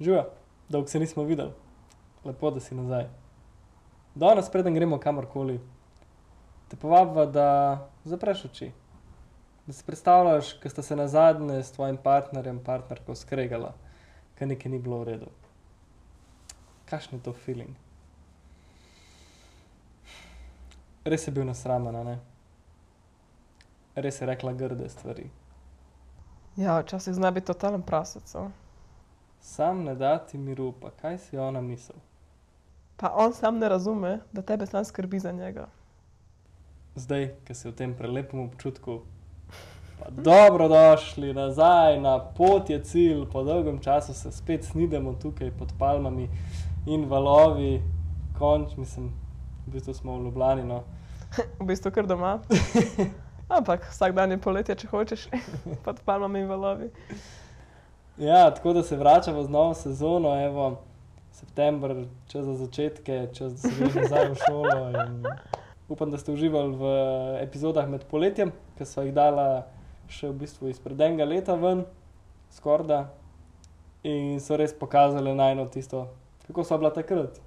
Živijo, dolgo se nismo videli, lepo, da si nazaj. Danes, preden gremo kamorkoli, te povabimo, da zapreš oči. Da si predstavljaš, da sta se na zadnje s tvojim partnerjem, partnerko skregala, ker nekaj ni bilo v redu. Kakšen je to feeling? Res je bil nasramen, ne? Res je rekla grde stvari. Ja, včasih zna biti totalen prasec. no. Sam ne da ti miru, pa kaj si ona misel? Pa on sam ne razume, da tebe sam skrbi za njega. Zdaj, ki si v tem prelepem občutku, pa dobrodošli nazaj na pot je cilj, po dolgem času se spet snidemo tukaj pod palmami in valovi, konč, mislim, v bistvu smo v Ljubljani. No. V bistvu kar doma. Ampak vsak dan je poletje, če hočeš, pod palmami in valovi. Ja, tako da se vračamo z novo sezono, evo, september, čas za začetke, čas za se greš nazaj v šolo. Upam, da ste uživali v epizodah med poletjem, ki so jih dala še v bistvu izpred enega leta ven, skorda. In so res pokazali najno tisto, kako so bila takrat.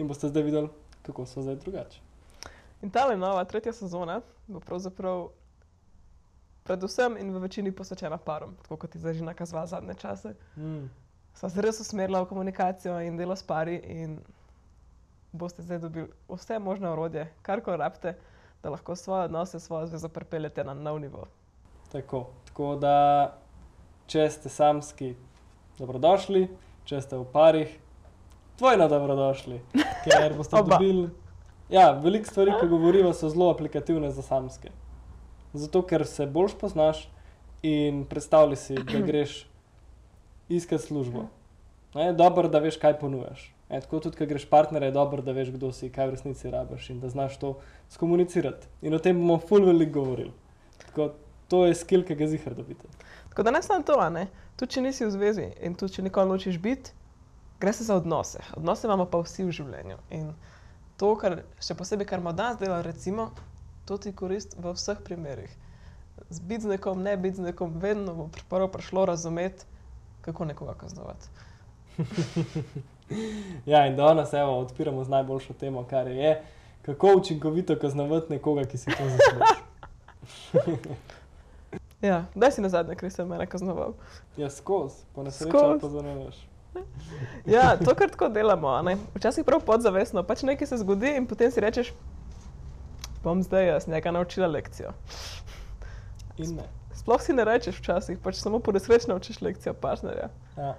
In boste zdaj videli, kako so zdaj drugače. In ta nova tretja sezona bo pravzaprav predvsem in v večini posvečena parom, tako kot je zdaj že nakazovala zadnje čase. Mm. Sva se res usmerila v komunikacijo in delo s pari in boste zdaj dobili vse možne orodje, kar koli rabite, da lahko svoje odnose, svojo zvezo pripeljete na nov nivo. Tako, tako da, če ste samski, dobrodošli, če ste v parih, dvojno dobrodošli, ker boste dobili. Ja, veliko stvari, ki govorijo, so zelo aplikativne za samske. Zato, ker se boljš poznaš in predstavljaj si, da greš iskat službo. Ne, dobro, da veš, kaj ponujaš. E, tako tudi, ko greš partnerje, je dobro, da veš, kdo si, kaj v resnici rabiš in da znaš to skomunicirati. In o tem bomo ful veliko govorili. Tako, to je skill, ki ga zihar dobite. Tako da ne samo to, ne. tudi če nisi v zvezi in tudi če nikoli nočeš biti, gre se za odnose. Odnose imamo pa vsi v življenju. In to, kar še posebej, kar ima danes dela, recimo, to ti korist v vseh primerih. Z biti z nekom, ne biti z nekom, vedno bo pr- prvo prišlo razumeti, kako nekoga kaznovati. Ja, in danes evo, odpiramo z najboljšo temo, kar je, kako učinkovito kaznovati nekoga, ki si to zasluži. Ja, daj si na zadnje, ker si me kaznoval. Ja, skozi, po nesreči ali pa zanemaš. Ja, to kar tako delamo. ne. Včasih prav podzavestno, pač nekaj se zgodi in potem si rečeš, bom zdaj jaz njega naučila lekcijo. In ne. Sploh si ne rečeš včasih, pač samo po nesreči naučiš lekcijo partnerja. Ja.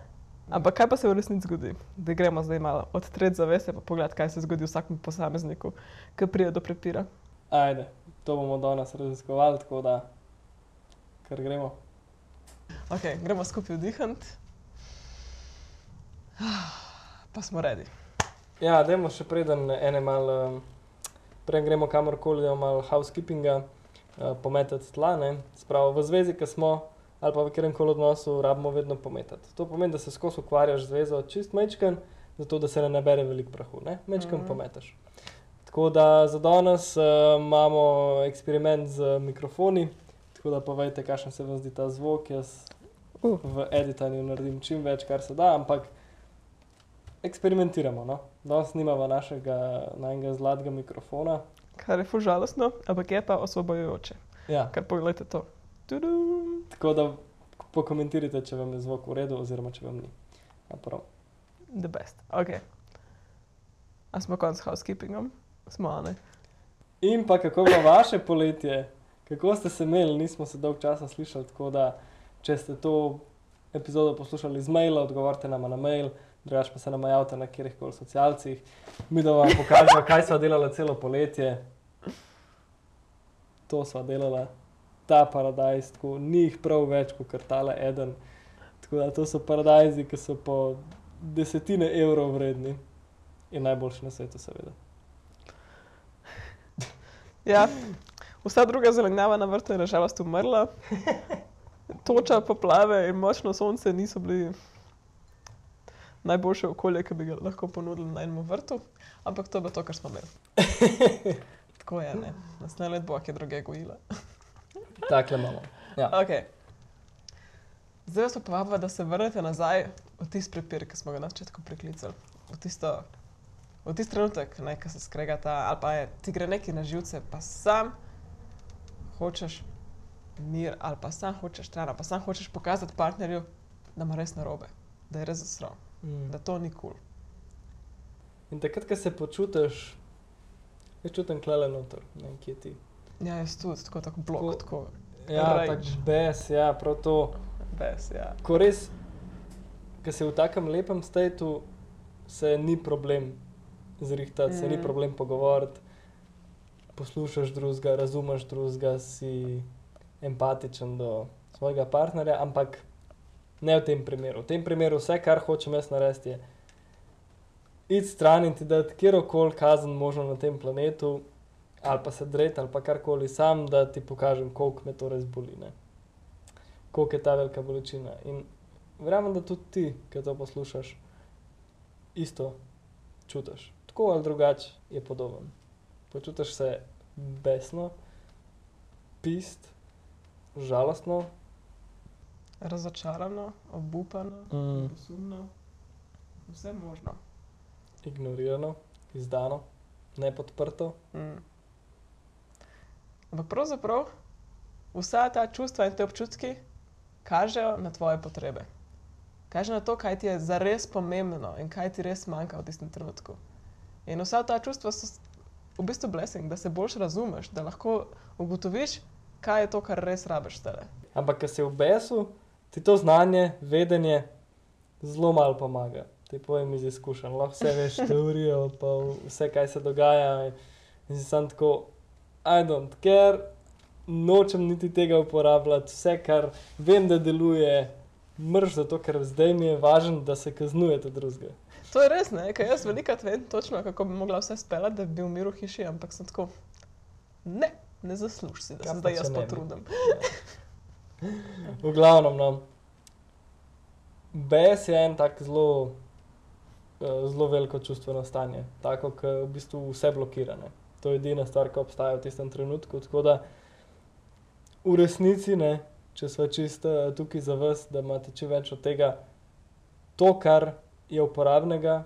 Ampak kaj pa se v resnici zgodi? Da gremo zdaj malo odtreti zavese in pogledati, kaj se zgodi vsakemu posamezniku, ki pride do prepira. Ajde, to bomo danes raziskovali, tako da, kar gremo. Ok, gremo skupaj vdihati. Pa smo redi. Ja, dajmo še preden ene mal, um, preden gremo kamorkoli, da malo housekeepinga, uh, pometati tla, ne. Spravo v zvezi, ki smo, ali pa v katerem koli odnosu, rabimo vedno pometati. To pomeni, da se skozi ukvarjaš z zvezo čist mečken, zato da se ne nabere veliko prahu, ne. Mečken mm. pometaš. Tako da za danes uh, imamo eksperiment z mikrofoni, tako da povejte, kakšen se vam zdi ta zvok. Jaz Uh. v editanju naredim čim več, kar se da, ampak eksperimentiramo. No? Danes nimamo našega najmanjega zlatega mikrofona. Kar je fužalostno, ampak je pa osvobojujoče. Ja, Kar pogledajte to. Tudum. tako da pokomentirajte, če vam je zvok v redu, oziroma če vam ni. A prav. The best. Ok. A smo konc s housekeepingom? Smo, a ne? In pa kako je bilo vaše poletje, kako ste se imeli, nismo se dolgo časa slišali. Tako da, če ste to epizodo poslušali z maila, odgovorite nam na mail, drugače pa se nam javite na kjerih koli socialcih. Mi da vam pokažemo, kaj smo delali celo poletje. To smo delali, ta paradajz, tako ni jih prav več kot tale eden. Tako da to so paradajzi, ki so po desetine evrov vredni in najboljši na svetu, seveda. Ja, vsa druga zelenjava na vrtu je nažalost umrla. Toča, poplave in močno sonce niso bili najboljše okolje, ki bi ga lahko ponudili na enem vrtu, ampak to je to, kar smo imeli. Tako je, ne. Naslednje leto bo kje druge gojila. Takle imamo. Ja. Okay. Zdaj vas pa povabim, da se vrnete nazaj v tisti prepir, ki smo ga na začetku priklicali, v tisto. V tisti trenutek, ko se skregata, ali pa je, ti gre nekaj na živce, pa sam hočeš mir, ali pa sam hočeš stran, pa sam hočeš pokazati partnerju, da ima res narobe, da je res zasrav, Mm. da to ni kul. Cool. In takrat, ko se počutiš, jaz čutim klele noter, ne kje ti. Ja, jaz tudi, tako, tako blok, Tako- tako, Ja, tako bes, ja, prav to. bes, ja. Ko res, ko si v takem lepem statu, se ni problem zrihtati, mm. se ni Mm. problem pogovoriti, poslušaš drugega, razumeš drugega, si empatičen do svojega partnerja, ampak ne v tem primeru. V tem primeru vse, kar hočem jaz narediti, je iti stran in ti dati kjerkoli kazen možno na tem planetu, ali pa se dreti, ali pa karkoli sam, da ti pokažem, koliko me to res boli. Ne? Koliko je ta velika bolečina. In verjamem, da tudi ti, ki to poslušaš, isto čutiš. Tako ali drugače je podoben. Počutiš se besno, pist, žalostno. Razočarano, obupano, Mm. posumno, vse možno. ignorirano, izdano, nepodprto. Mm. Ampak pravzaprav vsa ta čustva in te občutki kažejo na tvoje potrebe. Kaže na to, kaj ti je zares pomembno in kaj ti res manjka v tistem trenutku. In vsa ta čustva so v bistvu blessing, da se boljš razumeš, da lahko ugotoviš, kaj je to, kar res rabiš tele. Ampak, ko si v besu, ti to znanje, vedenje zelo malo pomaga. Ti povem iz izkušenj, lahko vse veš, teorijo, pa vse, kaj se dogaja. In si sam tako, I don't care, nočem niti tega uporabljati, vse, kar vem, da deluje, mrš zato, ker zdaj mi je važno, da se kaznujete drugega. To je res, ne? ker jaz velikrat vem točno, kako bi mogla vse speljati, da bi bil mir v hiši, ampak sem tako, ne, ne zasluži si, da Ja, se zdaj jaz ne bi. potrudim. V glavnem, no. Bes je en tak zelo, eh, zelo veliko čustveno stanje, tako da v bistvu vse blokirane. To je edina stvar, ki obstaja v tistem trenutku. Tako da v resnici, ne, če smo čisto tukaj za vas, da imate čim več od tega, to, kar je uporabnega,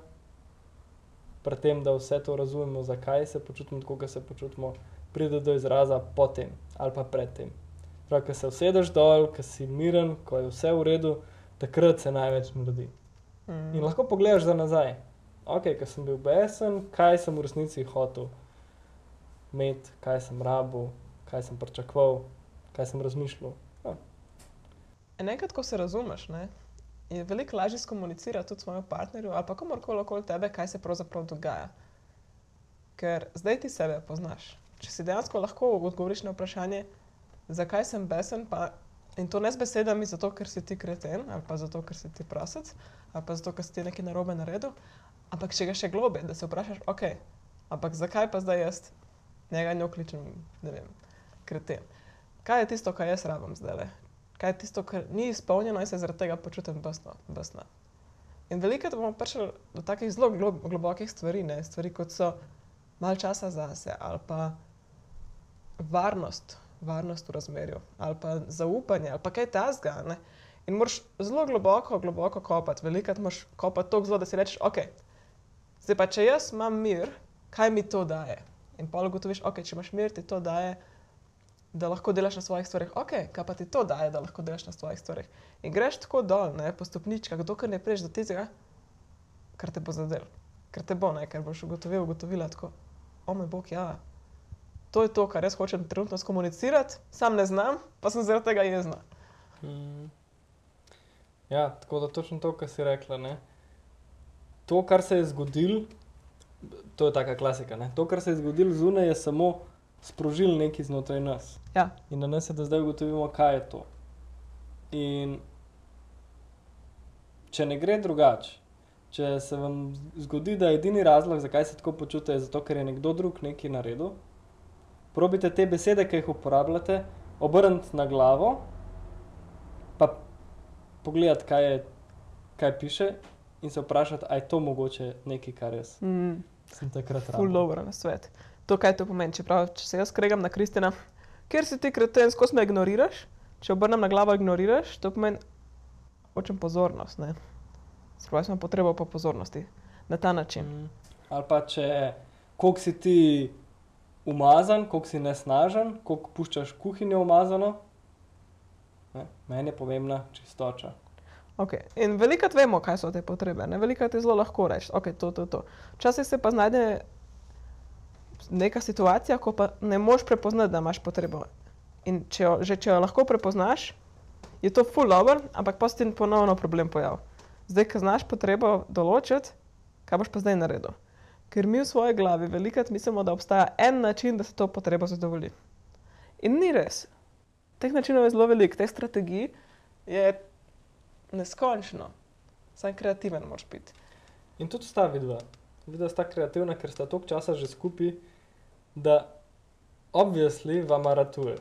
pri tem, da vse to razumemo, zakaj se počutimo tako, kot se počutimo, pride do izraza potem ali pa predtem. Prav, ko se usedeš dol, ko si miren, ko je vse v redu, takrat se največ naredi. Mm. In lahko pogledaš za nazaj. Ok, ko sem bil besen, kaj sem v resnici hotel imeti, kaj sem rabil, kaj sem pričakoval, kaj sem razmišljal. In enkrat, ko se razumeš, ne, je veliko lažje skomunicirati tudi svojemu partnerju ali pa komorkoli okoli tebe, kaj se pravzaprav dogaja. Ker zdaj ti sebe poznaš. Če si dejansko lahko odgovoriš na vprašanje, zakaj sem besen, pa, in to ne z besedami, zato ker si ti kreten ali pa zato ker si ti prasec ali pa zato ker si ti nekaj narobe naredil, ampak če ga še globe, da se vprašaš, ok, ampak zakaj pa zdaj jaz njega njo kličem, ne vem, kreten. Kaj je tisto, kar jaz rabim zdaj? kaj je tisto, kar ni izpolnjeno in se zaradi tega počutim besna. In veliko bomo prišli do takih zelo glob, globokih stvari, ne? stvari kot so malo časa zase ali pa varnost, varnost v razmerju ali pa zaupanje ali pa kaj tasga. Ne? In moraš zelo globoko, globoko kopati, veliko moraš kopati tako zelo, da si rečeš, ok, zdaj pa če jaz imam mir, kaj mi to daje? In pa ugotoviš, ok, če imaš mir, ti to daje da lahko delaš na svojih stvareh. Ok, kaj pa ti to daje, da lahko delaš na svojih stvareh. In greš tako dol, ne, po stopničkah, dokler ne prejš do tistega, kar te bo zadel. Ker te bo, ne, ker boš ugotovil, ugotovila tako, o moj bog, ja. To je to, kar jaz hočem trenutno skomunicirati, sam ne znam, pa sem zaradi tega jezna. Mm. Ja, tako da točno to, kar si rekla. Ne? To, kar se je zgodilo, to je taka klasika. Ne? To, kar se je zgodilo zunaj, je samo sprožil nekaj znotraj nas. Ja. In na nas je, da zdaj ugotovimo, kaj je to. In če ne gre drugače, če se vam zgodi, da je edini razlog, zakaj se tako počutite, je zato, ker je nekdo drug nekaj naredil, probite te besede, ki jih uporabljate, obrniti na glavo, pa pogledati, kaj, je, kaj piše, in se vprašati, ali je to mogoče nekaj, kar jaz Mm. sem takrat Ful rabil. dobro na svet. To, kaj to pomeni, čeprav, če se jaz skregam na Kristina, ker si ti kreten, skozi me ignoriraš, če obrnem na glavo, ignoriraš, to pomeni, hočem pozornost. Ne? Spravi smo potrebo po pozornosti na ta način. Mm. Ali pa če, koliko si ti umazan, koliko si nesnažen, koliko puščaš kuhinjo umazano. Meni je pomembna čistoča. Okay. In velikrat vemo, kaj so te potrebe, ne velikrat je zelo lahko reči, da okay, je to, to, to. Včasih se pa znajde neka situacija, ko pa ne moš prepoznati, da imaš potrebo. In če jo, že če jo lahko prepoznaš, je to full over, ampak pa se ti ponovno problem pojavi. Zdaj, ko znaš potrebo določiti, kaj boš pa zdaj naredil. Ker mi v svoji glavi velikrat mislimo, da obstaja en način, da se to potrebo zadovolji. In ni res. Teh načinov je zelo veliko, teh strategij je neskončno, samo kreativen moraš biti. In tudi sta vidva. Vidva sta kreativna, ker sta toliko časa že skupaj, da obvisli vam ratuje.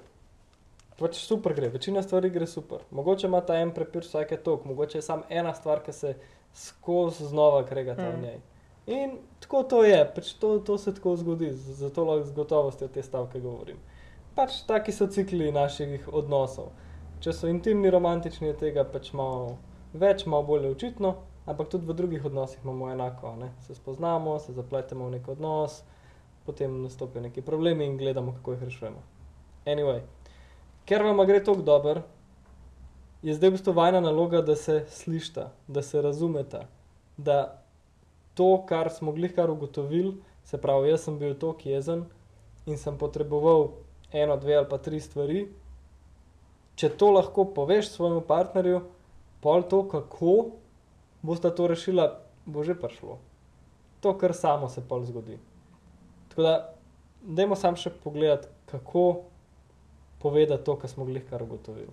Pač super gre, večina stvari gre super. Mogoče ima ta en prepir vsake tok, mogoče je samo ena stvar, ki se skozi znova krega tam v Mm. In tako to je, pač to, to se tako zgodi, zato lahko z gotovostjo te stavke govorim. Pač taki so cikli naših odnosov. Če so intimni, romantični, je tega pač malo več, malo bolj očitno, ampak tudi v drugih odnosih imamo enako. Ne? Se spoznamo, se zapletemo v nek odnos, potem nastopijo neki problemi in gledamo, kako jih rešujemo. Anyway, ker vam gre tako dobro, je zdaj v bistvu vajna naloga, da se slišta, da se razumeta, da to, kar smo glihkar ugotovili, se pravi, jaz sem bil tako jezen in sem potreboval eno, dve ali pa tri stvari. Če to lahko poveš svojemu partnerju, pol to, kako boste to rešila, bo že prišlo. To, kar samo se pol zgodi. Tako da, dajmo sam še pogledati, kako povedati to, kar smo glihkar ugotovili.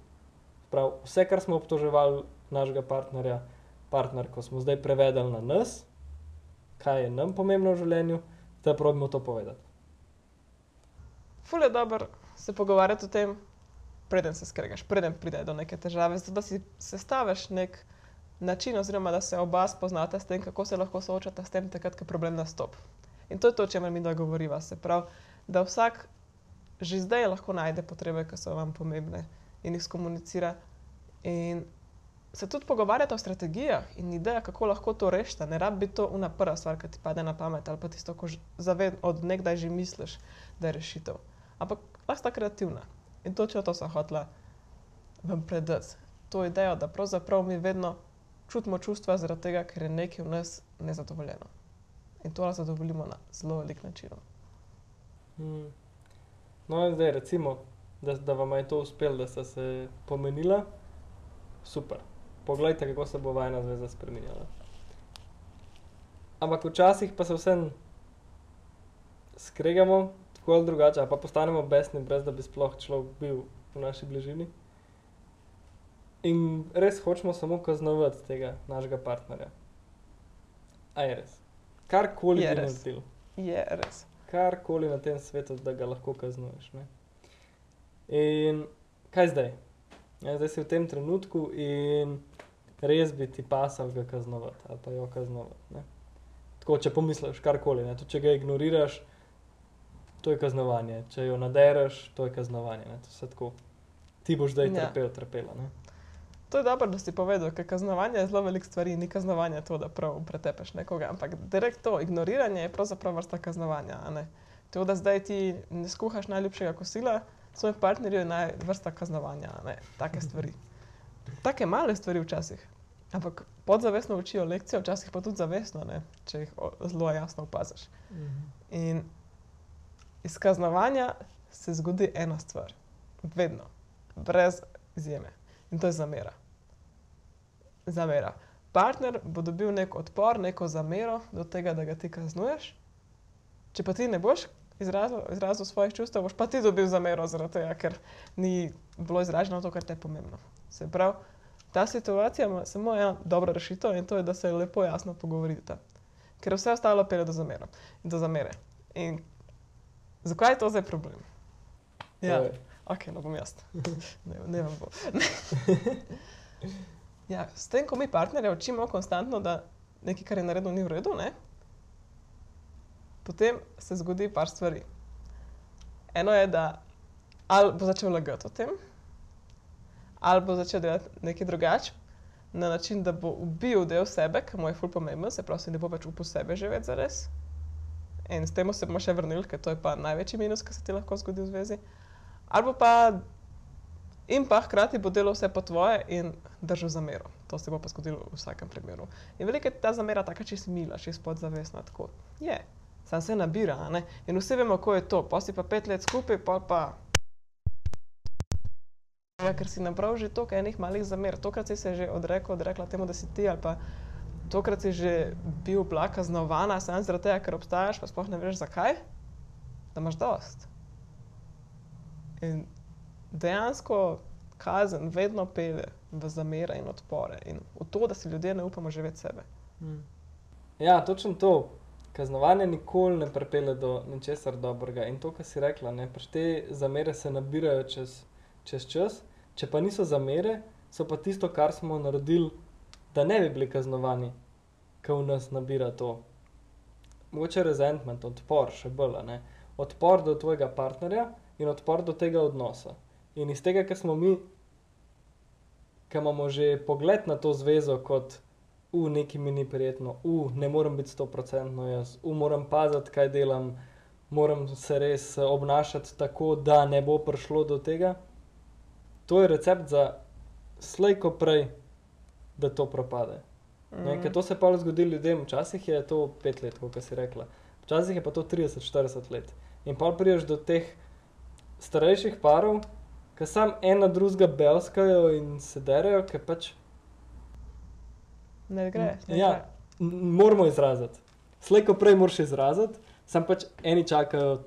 Prav, vse, kar smo obtoževali našega partnerja, partnerko, smo zdaj prevedli na nas, kaj je nam pomembno v življenju, da probimo to povedati. Ful je dobro se pogovarjati o tem, preden se skregaš, preden pride do neke težave, zato da si sestaviš nek način, oziroma da se oba spoznata s tem, kako se lahko soočata s tem, takrat, ko problem nastopi. In to je to, o čemer mi da govoriva. Se pravi, da vsak že zdaj lahko najde potrebe, ki so vam pomembne in jih skomunicira. In se tudi pogovarjata o strategijah in idejah, kako lahko to rešite. Ne rabi to una prva stvar, ki ti pade na pamet ali pa tisto, ko že od nekdaj že misliš, da je rešitev. Ampak lahko sta kreativna. In to, če to sem hotela vam predati, to idejo, da pravzaprav mi vedno čutimo čustva zaradi tega, ker je nekaj v nas nezadovoljeno. In to lahko zadovoljimo na zelo velik način. Hmm. No, in zdaj recimo, da, da vam je to uspelo, da ste se pomenila, super. Poglejte, kako se bo vajna zveza spremenjala. Ampak včasih pa se vsem skregamo, tako ali drugače, pa postanemo besni, brez da bi sploh človek bil v naši bližini. In res hočemo samo kaznovati tega našega partnerja. A je res. Karkoli Je res. naredil Je res. karkoli na tem svetu, da ga lahko kaznuješ. Ne? In kaj zdaj? Ja, zdaj si v tem trenutku in res bi ti pasal ga kaznovati ali pa jo kaznovati. Ne? Tako, če pomisliš karkoli, ne? tudi če ga ignoriraš, to je kaznovanje. Če jo nadereš, to je kaznovanje. Ne? To se tako. Ti boš zdaj Ja. trpel, trpela. Ne? To je dobro, da si povedal, ker kaznovanje je zelo veliko stvari, ni kaznovanje to, da prav pretepeš nekoga, ampak direkt to, ignoriranje je pravzaprav vrsta kaznovanja. To, da zdaj ti ne skuhaš najljubšega kosila, svoj partnerju je naj, vrsta kaznovanja, take stvari. Take male stvari včasih, ampak podzavestno učijo lekcijo, včasih pa tudi zavestno, ne, če jih zelo jasno opaziš. In iz kaznovanja se zgodi ena stvar, vedno, brez izjeme. In to je zamera. Zamera. Partner bo dobil nek odpor, neko zamero do tega, da ga ti kaznuješ. Če pa ti ne boš izrazil, izrazil svojih čustev, boš pa ti dobil zamero zaradi tega, ker ni bilo izraženo to, kar te je pomembno. Se pravi, ta situacija ima samo ena dobra rešitev in to je, da se lepo jasno pogovorite. Ker vse ostalo pelje do, zamera, do zamere. In zakaj je to zdaj problem? Ja. Ok, no bom jaz. Ne, ne vam bo. ja, s tem, ko mi partnerje učimo konstantno, da nekaj, kar je naredil, ni v redu, ne? Potem se zgodi par stvari. Eno je, da ali bo začel lagati o tem, ali bo začel delati nekaj drugače, na način, da bo ubil del sebe, ki mu je ful pomemben, se pravi, ne bo več upal sebe živeti za res. In s tem se bomo še vrnili, ker to je pa največji minus, ki se ti lahko zgodi v zvezi. Ali pa in pa hkrati bo delal vse po tvoje in držal zamero. To se bo pa zgodilo v vsakem primeru. In velika je ta zamera taka čist mila, čist podzavestna. Tako je, sam se nabira. In vsi vemo, kako je to. Pa si pa pet let skupaj, pa pa. Ja, ker si nabral že toliko enih malih zamer. Tokrat si se že odrekel, odrekla temu, da si ti, ali pa tokrat si že bil bila kaznovana, samo zaradi tega, ker obstajaš, pa sploh ne veš zakaj, da imaš dost. In dejansko kazen vedno pelje v zamere in odpore in v to, da si ljudje ne upamo živeti sebe. Ja, točno to. Kaznovanje nikoli ne pripelje do ničesar dobrega. In to, kar si rekla, ne, te zamere se nabirajo čez, čez čas, če pa niso zamere, so pa tisto, kar smo naredili, da ne bi bili kaznovani, ki v nas nabira to. Mogoče resentment, odpor, še bolj. ne. Odpor do tvojega partnerja in odpor do tega odnosa. In iz tega, ker smo mi, ki imamo že pogled na to zvezo kot v nekaj mi ni prijetno, v ne morem biti stoprocentno jaz, v moram paziti, kaj delam, moram se res obnašati tako, da ne bo prišlo do tega. To je recept za slej ko prej, da to propade. Ne, ker to se pol zgodi ljudem, včasih je to pet let, kot si rekla, včasih je pa to trideset, štirideset let. In pol prideš do teh starejših parov, ke samo en na drugega bevskajo in se derejo, ker pač Ne gre. Ne Ja. gre. moramo izraziti. Slej ko prej moraš izraziti, samo pač eni čakajo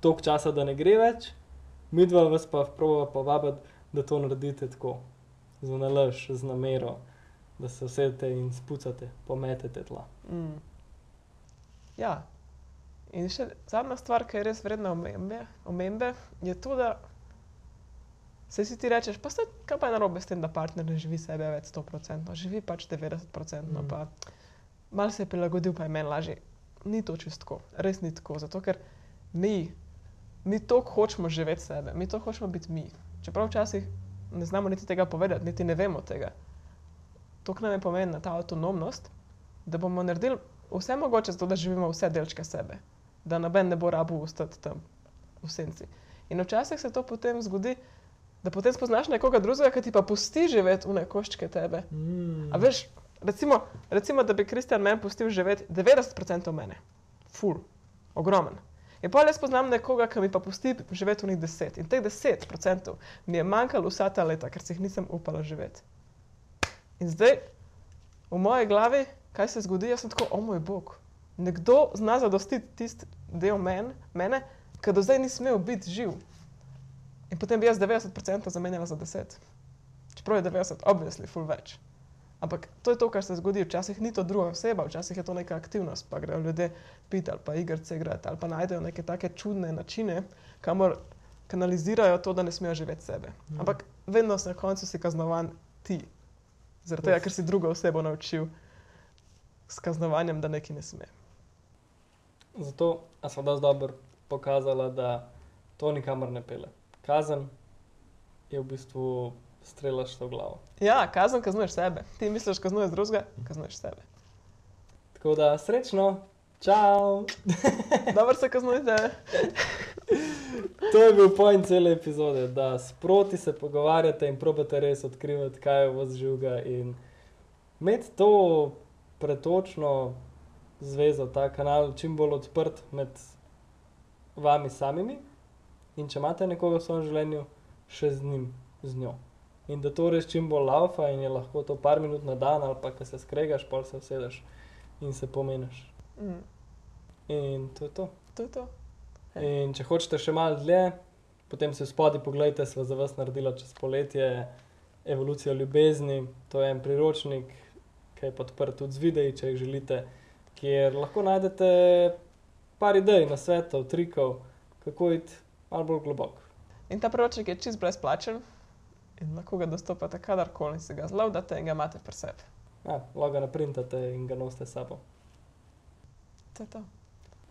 toliko časa, da ne gre več, midva vas pa probava povabiti, da to naredite tako, z nalaž, z namero, da se usedete in spucate, pometete tla. Mm. Ja. In še zadnja stvar, ki je res vredna omembe, omembe je to, da se si ti rečeš, pa se, kaj pa je narobe s tem, da partner ne živi sebe več 100%, živi pač 90%, Mhm. pa malo se je prilagodil, pa je meni lažje. Ni to čistko, res ni tako, zato ker mi, mi toliko hočemo živeti sebe, mi to hočemo biti mi. Čeprav včasih ne znamo niti tega povedati, niti ne vemo tega. To, kar nam je pomembna ta avtonomnost, da bomo naredili vse mogoče, zato da živimo vse delčke sebe, da noben ne bo rabu ostati tam v senci. In včasih se to potem zgodi, da potem spoznaš nekoga drugega, ki ti pa pusti živeti v nekoščke tebe. Mm. A veš, recimo, recimo da bi Kristjan meni pustil živeti 90% mene, ful, ogromen. In pa jaz poznam nekoga, ki mi pa pusti živeti v njih 10. In teh 10% mi je manjkalo vsa ta leta, ker si jih nisem upala živeti. In zdaj v moji glavi, kaj se zgodi, jaz sem tako, o moj bog, nekdo zna zadostiti tisti del men, mene, ki do zdaj ni smel biti živ. In potem bi jaz 90% zamenjala za 10. Čeprav je 90, obvisli, ful več. Ampak to je to, kar se zgodi. Včasih ni to druga oseba, včasih je to neka aktivnost, pa grejo ljudje piti ali pa igrice igrati ali pa najdejo neke take čudne načine, kamor kanalizirajo to, da ne smejo živeti sebe. Mhm. Ampak vedno si na koncu si kaznovan ti, zaradi tega, ker si drugo osebo naučil s kaznovanjem, da nekaj ne sme. Zato smo dosti dobro pokazala, da to nikamor ne pele. Kazen je v bistvu strelaš v glavo. Ja, kazen kaznuješ sebe. Ti misliš, kaznuješ drugega, kaznuješ sebe. Tako da srečno, čau! Dobro se kaznujete. To je bil point cele epizode, da sproti se pogovarjate in probate res odkrivati, kaj vas žuga in imeti to pretočno zvezo, ta kanal čim bolj odprt med vami samimi in če imate nekoga v svojem življenju, še z njim, z njo. In da to res čim bolj laufa in je lahko to par minut na dan ali pa, ko se skregaš, pol se usedeš in se pomeniš. Mm, In to je to. to je to. In če hočete še malo dlje, potem v spodaj pogledajte, sva za vas naredila čez poletje Evolucija ljubezni. To je en priročnik, ki je podprt tudi z videi, če jih želite, kjer lahko najdete par idej, nasvetov, trikov, kako iti malo bolj globoko. In ta priročnik je čist brezplačen in lahko ga dostopate kadarkoli si ga zlovdate in ga imate pri sebi. Ja, lahko ga naprintate in ga nosite s sabo. To je to.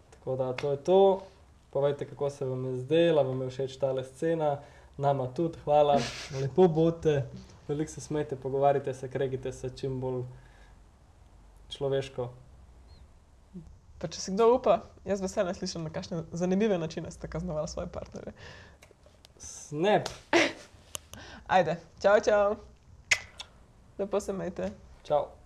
Tako da to je to. Povejte, kako se vam je zdela, vam je všeč ta scena, nama tudi, hvala, lepo bote veliko se smete, pogovarjate se, kregite se čim bolj človeško. Pa če si kdo upa, jaz veseljem slišim, na kakšne zanimive načine ste kaznovali svoje partnerje. Snap, Ajde, čau, čau. Lepo se majte. čau.